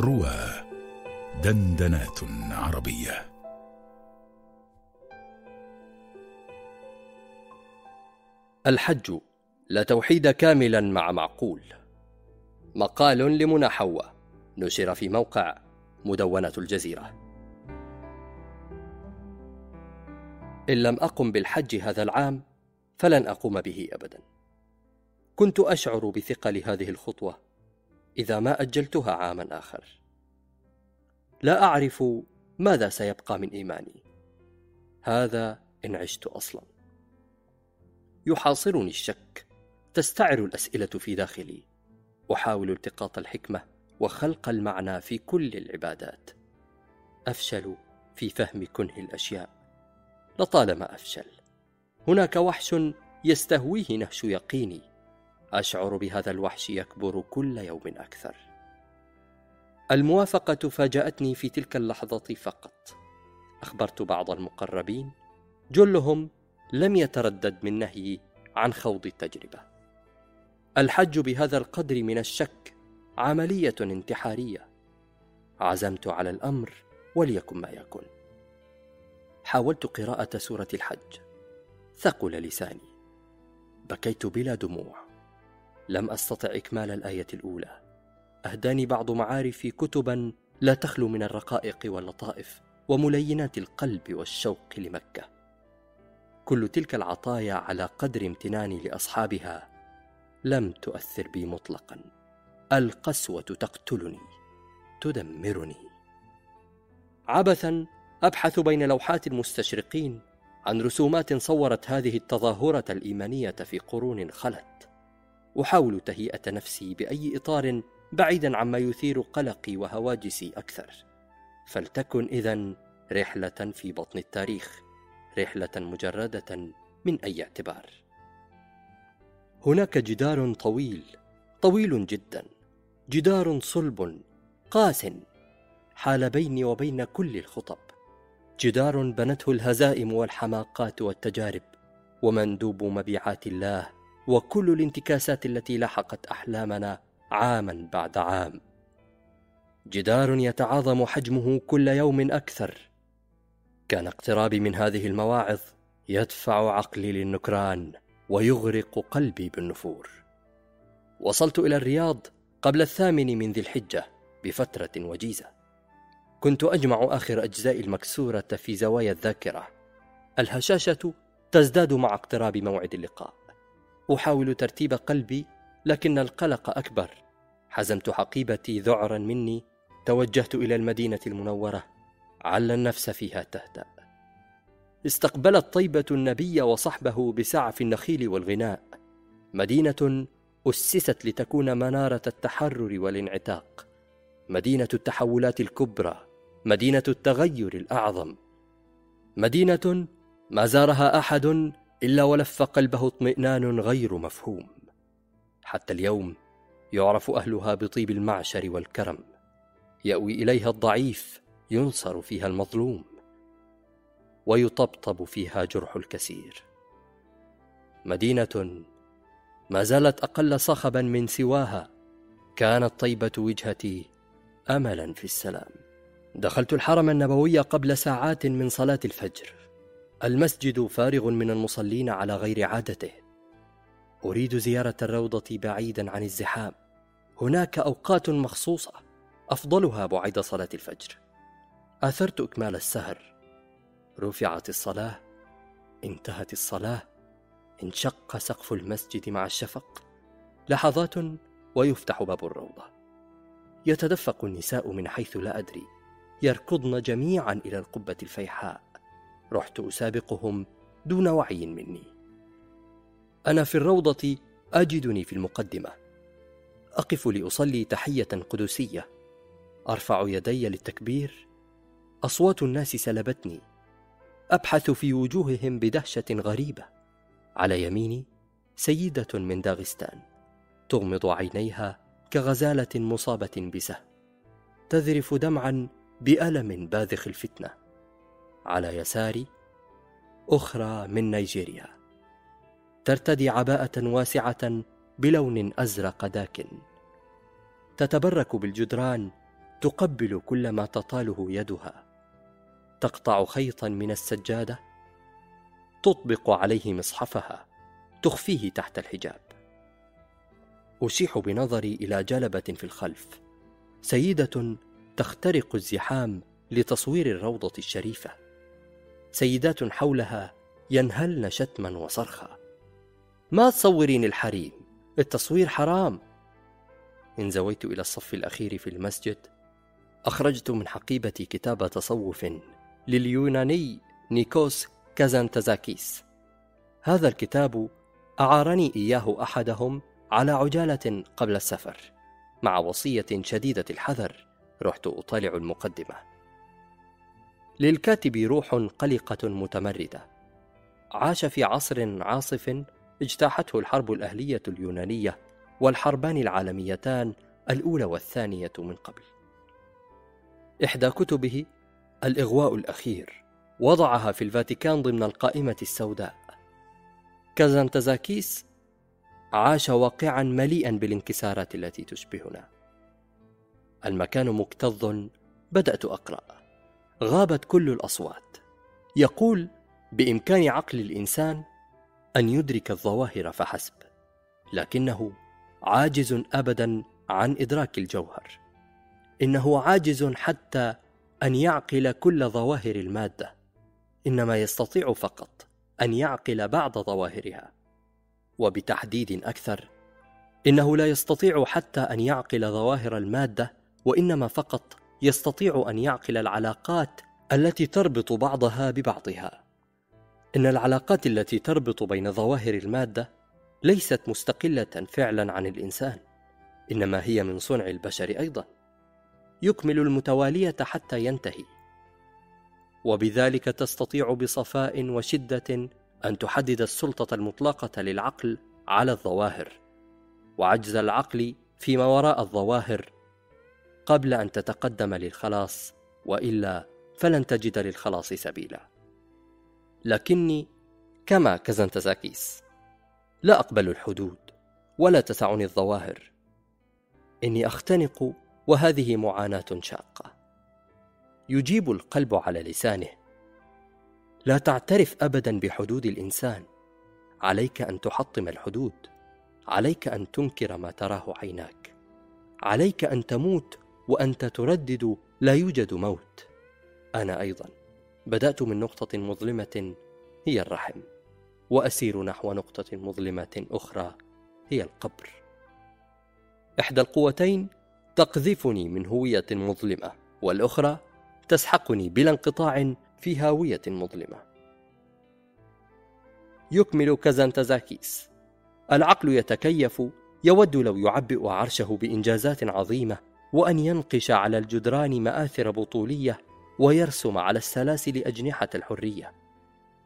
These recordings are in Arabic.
روى دندنات عربية. الحج لا توحيد كاملا مع معقول. مقال لمنى نشر في موقع مدونة الجزيرة. إن لم أقم بالحج هذا العام فلن أقوم به أبدا. كنت أشعر بثقل هذه الخطوة إذا ما أجلتها عاما آخر. لا أعرف ماذا سيبقى من إيماني. هذا إن عشت أصلا. يحاصرني الشك. تستعر الأسئلة في داخلي. أحاول التقاط الحكمة وخلق المعنى في كل العبادات. أفشل في فهم كنه الأشياء. لطالما أفشل. هناك وحش يستهويه نهش يقيني. أشعر بهذا الوحش يكبر كل يوم أكثر. الموافقة فاجأتني في تلك اللحظة فقط. أخبرت بعض المقربين جلهم لم يتردد من نهيي عن خوض التجربة. الحج بهذا القدر من الشك عملية انتحارية. عزمت على الأمر وليكن ما يكن حاولت قراءة سورة الحج. ثقل لساني. بكيت بلا دموع. لم أستطع إكمال الآية الأولى. أهداني بعض معارفي كتبا لا تخلو من الرقائق واللطائف وملينات القلب والشوق لمكة. كل تلك العطايا على قدر امتناني لأصحابها لم تؤثر بي مطلقا. القسوة تقتلني تدمرني. عبثا أبحث بين لوحات المستشرقين عن رسومات صورت هذه التظاهرة الإيمانية في قرون خلت. أحاول تهيئة نفسي بأي إطار بعيدا عما يثير قلقي وهواجسي أكثر. فلتكن اذا رحلة في بطن التاريخ رحلة مجردة من أي اعتبار. هناك جدار طويل طويل جدا جدار صلب قاس حال بيني وبين كل الخطب. جدار بنته الهزائم والحماقات والتجارب ومندوب مبيعات الله وكل الانتكاسات التي لاحقت أحلامنا عاما بعد عام. جدار يتعاظم حجمه كل يوم أكثر. كان اقترابي من هذه المواعظ يدفع عقلي للنكران ويغرق قلبي بالنفور. وصلت إلى الرياض قبل الثامن من ذي الحجة بفترة وجيزة. كنت أجمع آخر أجزاء المكسورة في زوايا الذاكرة. الهشاشة تزداد مع اقتراب موعد اللقاء. أحاول ترتيب قلبي لكن القلق أكبر. حزمت حقيبتي ذعرا مني توجهت إلى المدينة المنورة. عل النفس فيها تهدأ. استقبلت طيبة النبي وصحبه بسعف النخيل والغناء. مدينة أسست لتكون منارة التحرر والانعتاق. مدينة التحولات الكبرى مدينة التغير الأعظم. مدينة ما زارها أحد إلا ولف قلبه اطمئنان غير مفهوم. حتى اليوم يعرف أهلها بطيب المعشر والكرم. يأوي إليها الضعيف ينصر فيها المظلوم. ويطبطب فيها جرح الكسير. مدينة ما زالت أقل صخبا من سواها. كانت طيبة وجهتي املا في السلام. دخلت الحرم النبوي قبل ساعات من صلاة الفجر. المسجد فارغ من المصلين على غير عادته. أريد زيارة الروضة بعيدا عن الزحام. هناك أوقات مخصوصة. أفضلها بعد صلاة الفجر. آثرت إكمال السهر. رفعت الصلاة. انتهت الصلاة. انشق سقف المسجد مع الشفق. لحظات ويفتح باب الروضة. يتدفق النساء من حيث لا أدري. يركضن جميعا إلى القبة الفيحاء. رحت أسابقهم دون وعي مني. أنا في الروضة أجدني في المقدمة. أقف لأصلي تحية قدسية. أرفع يدي للتكبير. أصوات الناس سلبتني. أبحث في وجوههم بدهشة غريبة. على يميني سيدة من داغستان. تغمض عينيها كغزالة مصابة بسهم. تذرف دمعا بألم باذخ الفتنة. على يساري أخرى من نيجيريا. ترتدي عباءة واسعة بلون أزرق داكن تتبرك بالجدران تقبل كل ما تطاله يدها. تقطع خيطا من السجادة تطبق عليه مصحفها تخفيه تحت الحجاب. أشيح بنظري إلى جلبة في الخلف. سيدة تخترق الزحام لتصوير الروضة الشريفة. سيدات حولها ينهلن شتما وصرخا. ما تصورين الحريم التصوير حرام. انزويت إلى الصف الأخير في المسجد أخرجت من حقيبتي كتاب تصوف لليوناني نيكوس كازانتزاكيس. هذا الكتاب أعارني إياه أحدهم على عجالة قبل السفر مع وصية شديدة الحذر رحت أطالع المقدمة. للكاتب روح قلقة متمردة. عاش في عصر عاصف اجتاحته الحرب الأهلية اليونانية والحربان العالميتان الأولى والثانية من قبل. إحدى كتبه الإغواء الأخير وضعها في الفاتيكان ضمن القائمة السوداء. كازانتزاكيس عاش واقعا مليئا بالانكسارات التي تشبهنا. المكان مكتظ بدأت أقرأ. غابت كل الأصوات. يقول بإمكان عقل الإنسان أن يدرك الظواهر فحسب لكنه عاجز ابدا عن إدراك الجوهر. إنه عاجز حتى أن يعقل كل ظواهر المادة إنما يستطيع فقط أن يعقل بعض ظواهرها. وبتحديد أكثر إنه لا يستطيع حتى أن يعقل ظواهر المادة وإنما فقط يستطيع أن يعقل العلاقات التي تربط بعضها ببعضها. إن العلاقات التي تربط بين ظواهر المادة ليست مستقلة فعلا عن الإنسان إنما هي من صنع البشر أيضا. يكمل المتوالية حتى ينتهي. وبذلك تستطيع بصفاء وشدة أن تحدد السلطة المطلقة للعقل على الظواهر. وعجز العقل فيما وراء الظواهر قبل أن تتقدم للخلاص وإلا فلن تجد للخلاص سبيلا. لكني كما كزنتزاكيس لا أقبل الحدود ولا تسعني الظواهر. إني أختنق وهذه معاناة شاقة. يجيب القلب على لسانه. لا تعترف ابدا بحدود الإنسان. عليك أن تحطم الحدود. عليك أن تنكر ما تراه عيناك. عليك أن تموت وأنت تردد لا يوجد موت. أنا أيضا. بدأت من نقطة مظلمة هي الرحم وأسير نحو نقطة مظلمة أخرى هي القبر. إحدى القوتين تقذفني من هوية مظلمة والأخرى تسحقني بلا انقطاع في هاوية مظلمة. يكمل كازانتزاكيس العقل يتكيف يود لو يعبئ عرشه بإنجازات عظيمة. وأن ينقش على الجدران مآثر بطولية ويرسم على السلاسل أجنحة الحرية.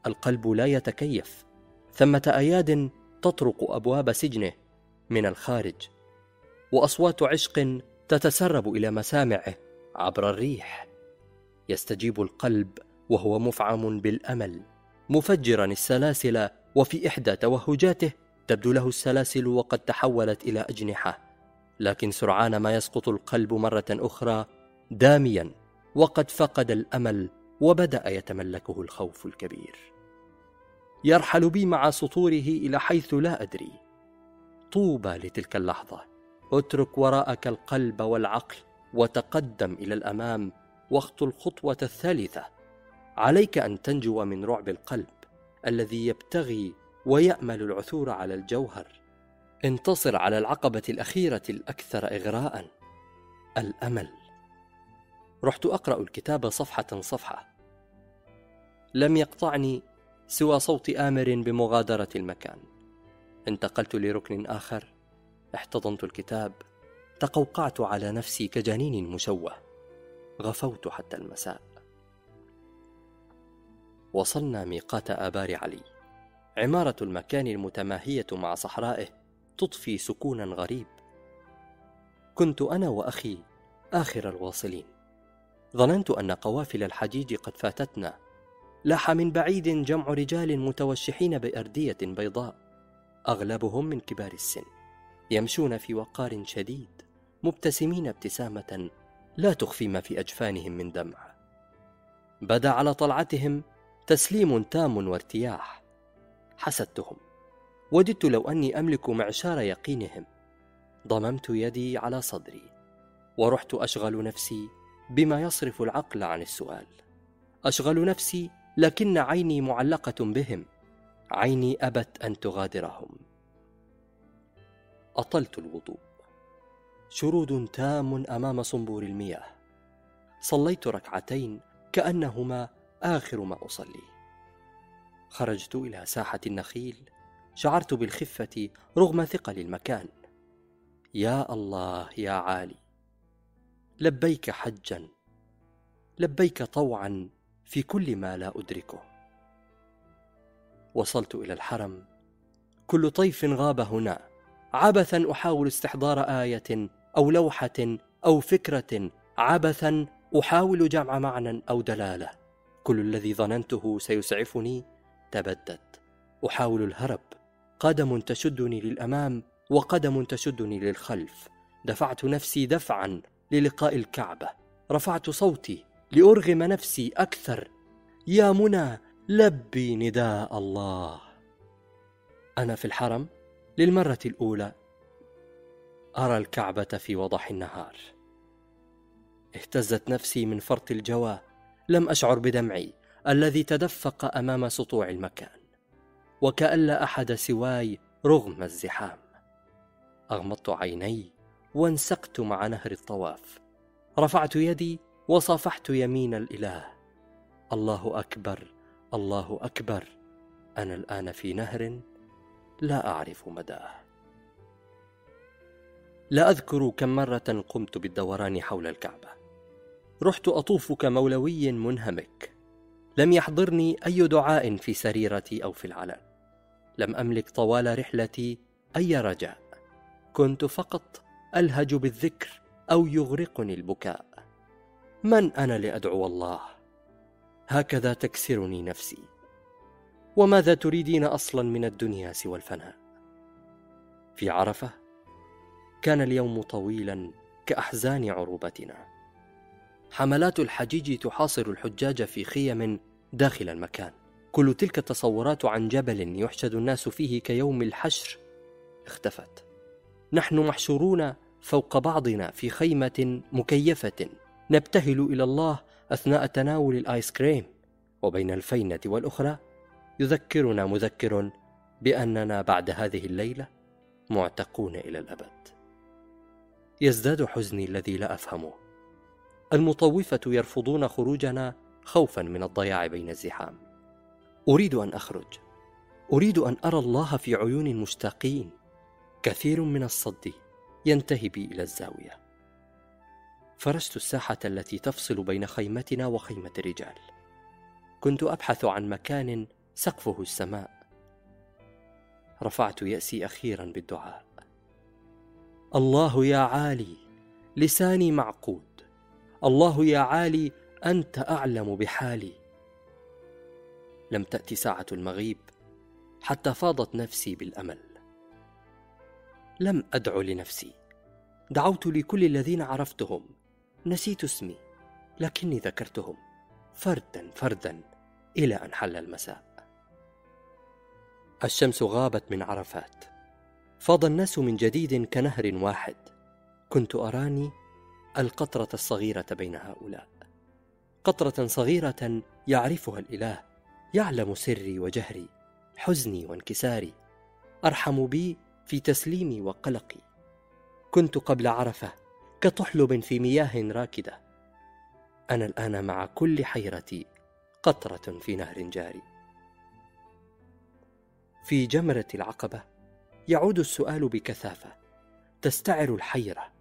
القلب لا يتكيف. ثمة أياد تطرق أبواب سجنه من الخارج. وأصوات عشق تتسرب إلى مسامعه عبر الريح. يستجيب القلب وهو مفعم بالأمل مفجرا السلاسل وفي إحدى توهجاته تبدو له السلاسل وقد تحولت إلى أجنحة. لكن سرعان ما يسقط القلب مرة أخرى داميا وقد فقد الأمل وبدأ يتملكه الخوف الكبير. يرحل بي مع سطوره إلى حيث لا أدري. طوبى لتلك اللحظة. اترك وراءك القلب والعقل وتقدم إلى الأمام واخطو الخطوة الثالثة. عليك أن تنجو من رعب القلب الذي يبتغي ويأمل العثور على الجوهر. انتصر على العقبة الأخيرة الأكثر اغراء الأمل. رحت أقرأ الكتاب صفحة صفحة. لم يقطعني سوى صوت آمر بمغادرة المكان. انتقلت لركن آخر. احتضنت الكتاب. تقوقعت على نفسي كجنين مشوه غفوت حتى المساء. وصلنا ميقات آبار علي. عمارة المكان المتماهية مع صحرائه. تضفي سكونا غريب. كنت أنا وأخي آخر الواصلين. ظننت أن قوافل الحجيج قد فاتتنا. لاح من بعيد جمع رجال متوشحين بأردية بيضاء. أغلبهم من كبار السن. يمشون في وقار شديد. مبتسمين ابتسامة لا تخفي ما في أجفانهم من دمع. بدا على طلعتهم تسليم تام وارتياح. حسدتهم. وددت لو أني أملك معشار يقينهم. ضممت يدي على صدري ورحت أشغل نفسي بما يصرف العقل عن السؤال. أشغل نفسي لكن عيني معلقة بهم عيني أبت أن تغادرهم. أطلت الوضوء. شرود تام أمام صنبور المياه. صليت ركعتين كأنهما آخر ما أصلي. خرجت إلى ساحة النخيل شعرت بالخفة رغم ثقل المكان. يا الله يا عالي لبيك حجا لبيك طوعا في كل ما لا أدركه. وصلت إلى الحرم كل طيف غاب هنا عبثا أحاول استحضار آية أو لوحة أو فكرة عبثا أحاول جمع معنى أو دلالة. كل الذي ظننته سيسعفني تبدد أحاول الهرب. قدم تشدني للأمام وقدم تشدني للخلف. دفعت نفسي دفعا للقاء الكعبة. رفعت صوتي لأرغم نفسي أكثر. يا منى لبي نداء الله. أنا في الحرم للمرة الأولى. أرى الكعبة في وضح النهار. اهتزت نفسي من فرط الجوى. لم أشعر بدمعي الذي تدفق أمام سطوع المكان. وكأن لا أحد سواي رغم الزحام. أغمضت عيني وانسقت مع نهر الطواف. رفعت يدي وصافحت يمين الإله. الله أكبر الله أكبر. أنا الآن في نهر لا أعرف مداه. لا أذكر كم مرة قمت بالدوران حول الكعبة. رحت أطوف كمولوي منهمك. لم يحضرني أي دعاء في سريرتي أو في العلن. لم أملك طوال رحلتي أي رجاء. كنت فقط ألهج بالذكر أو يغرقني البكاء. من أنا لأدعو الله؟ هكذا تكسرني نفسي. وماذا تريدين أصلا من الدنيا سوى الفناء؟ في عرفة كان اليوم طويلا كأحزان عروبتنا. حملات الحجيج تحاصر الحجاج في خيم داخل المكان. كل تلك التصورات عن جبل يحشد الناس فيه كيوم الحشر. اختفت. نحن محشورون فوق بعضنا في خيمة مكيفة. نبتهل إلى الله أثناء تناول الآيس كريم. وبين الفينة والأخرى يذكرنا مذكر بأننا بعد هذه الليلة معتقون إلى الأبد. يزداد حزني الذي لا أفهمه. المطوفة يرفضون خروجنا خوفا من الضياع بين الزحام. أريد أن أخرج. أريد أن أرى الله في عيون المشتاقين. كثير من الصد ينتهي بي إلى الزاوية. فرشت الساحة التي تفصل بين خيمتنا وخيمة الرجال. كنت أبحث عن مكان سقفه السماء. رفعت يأسي أخيرا بالدعاء. الله يا عالي لساني معقود. الله يا عالي أنت أعلم بحالي. لم تأتي ساعة المغيب حتى فاضت نفسي بالأمل. لم أدع لنفسي. دعوت لكل الذين عرفتهم. نسيت اسمي لكني ذكرتهم. فردا فردا إلى أن حل المساء. الشمس غابت من عرفات. فاض الناس من جديد كنهر واحد. كنت أراني القطرة الصغيرة بين هؤلاء. قطرة صغيرة يعرفها الإله. يعلم سري وجهري حزني وانكساري. أرحم بي في تسليمي وقلقي. كنت قبل عرفة كطحلب في مياه راكدة. أنا الآن مع كل حيرتي قطرة في نهر جاري. في جمرة العقبة يعود السؤال بكثافة. تستعر الحيرة.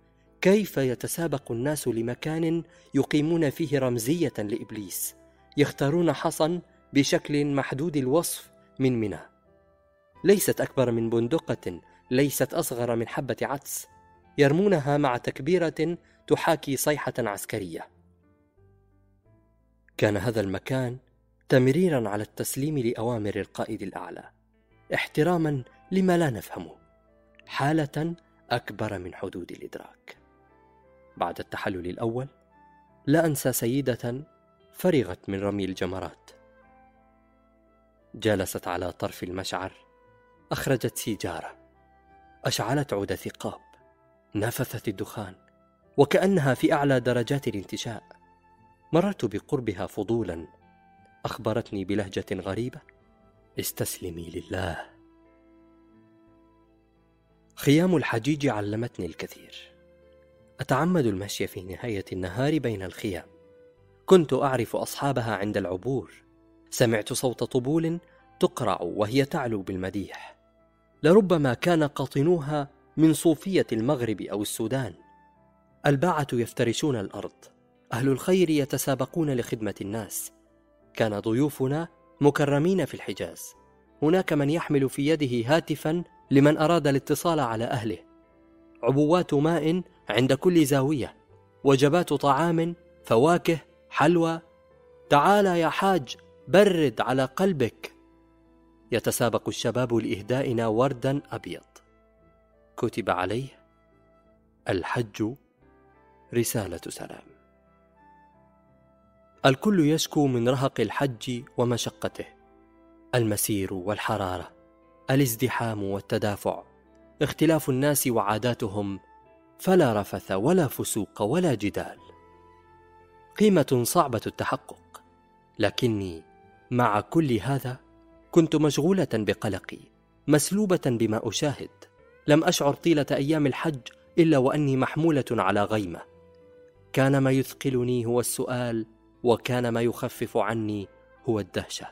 كيف يتسابق الناس لمكان يقيمون فيه رمزية لإبليس؟ يختارون حصن بشكل محدود الوصف من منى. ليست أكبر من بندقة ليست أصغر من حبة عدس. يرمونها مع تكبيرة تحاكي صيحة عسكرية. كان هذا المكان تمريرا على التسليم لأوامر القائد الأعلى احتراما لما لا نفهمه حالة أكبر من حدود الإدراك. بعد التحلل الأول لا أنسى سيدة فرغت من رمي الجمرات. جلست على طرف المشعر أخرجت سيجارة. أشعلت عود ثقاب نفثت الدخان وكأنها في أعلى درجات الانتشاء. مررت بقربها فضولا. أخبرتني بلهجة غريبة استسلمي لله. خيام الحجيج علمتني الكثير. أتعمد المشي في نهاية النهار بين الخيام. كنت أعرف أصحابها عند العبور. سمعت صوت طبول تقرع وهي تعلو بالمديح. لربما كان قاطنوها من صوفية المغرب أو السودان. الباعة يفترشون الأرض. أهل الخير يتسابقون لخدمة الناس. كان ضيوفنا مكرمين في الحجاز. هناك من يحمل في يده هاتفا لمن أراد الاتصال على أهله. عبوات ماء عند كل زاوية. وجبات طعام فواكه حلوى. تعال يا حاج برد على قلبك. يتسابق الشباب لإهدائنا وردا أبيض. كتب عليه الحج رسالة سلام. الكل يشكو من رهق الحج ومشقته. المسير والحرارة الازدحام والتدافع. اختلاف الناس وعاداتهم فلا رفث ولا فسوق ولا جدال. قيمة صعبة التحقق لكني مع كل هذا كنت مشغولة بقلقي مسلوبة بما أشاهد. لم أشعر طيلة أيام الحج إلا وأني محمولة على غيمة. كان ما يثقلني هو السؤال وكان ما يخفف عني هو الدهشة.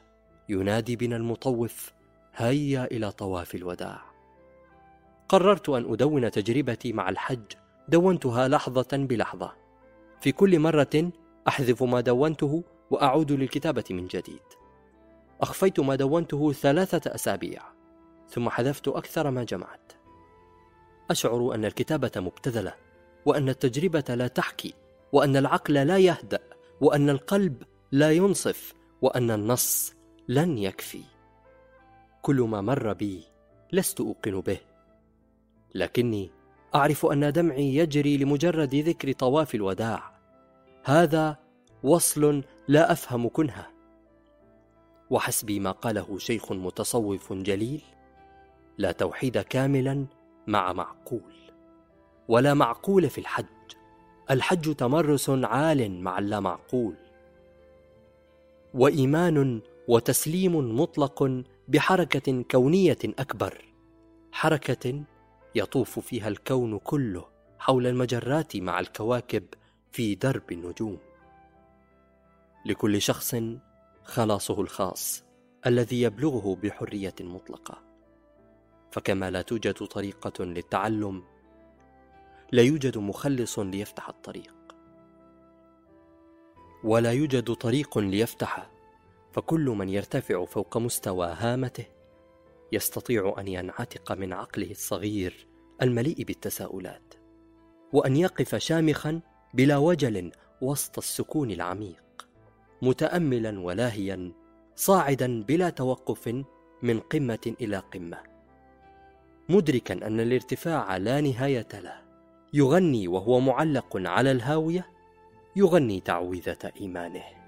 ينادي بنا المطوف هيا إلى طواف الوداع. قررت أن أدون تجربتي مع الحج دونتها لحظة بلحظة. في كل مرة أحذف ما دونته وأعود للكتابة من جديد. أخفيت ما دونته ثلاثة أسابيع ثم حذفت أكثر ما جمعت. أشعر أن الكتابة مبتذلة وأن التجربة لا تحكي وأن العقل لا يهدأ وأن القلب لا ينصف وأن النص لن يكفي. كل ما مر بي لست أوقن به لكني أعرف أن دمعي يجري لمجرد ذكر طواف الوداع. هذا وصل لا أفهم كنهه وحسبي ما قاله شيخ متصوف جليل لا توحيد كاملا مع معقول ولا معقول في الحج الحج تمرس عال مع اللامعقول. وإيمان وتسليم مطلق بحركة كونية أكبر حركة يطوف فيها الكون كله حول المجرات مع الكواكب في درب النجوم. لكل شخص خلاصه الخاص الذي يبلغه بحرية مطلقة. فكما لا توجد طريقة للتعلم لا يوجد مخلص ليفتح الطريق. ولا يوجد طريق ليفتح فكل من يرتفع فوق مستوى هامته يستطيع أن ينعتق من عقله الصغير المليء بالتساؤلات وأن يقف شامخا بلا وجل وسط السكون العميق. متاملا ولاهيا صاعدا بلا توقف من قمة إلى قمة. مدركا أن الارتفاع لا نهاية له. يغني وهو معلق على الهاوية يغني تعويذة إيمانه.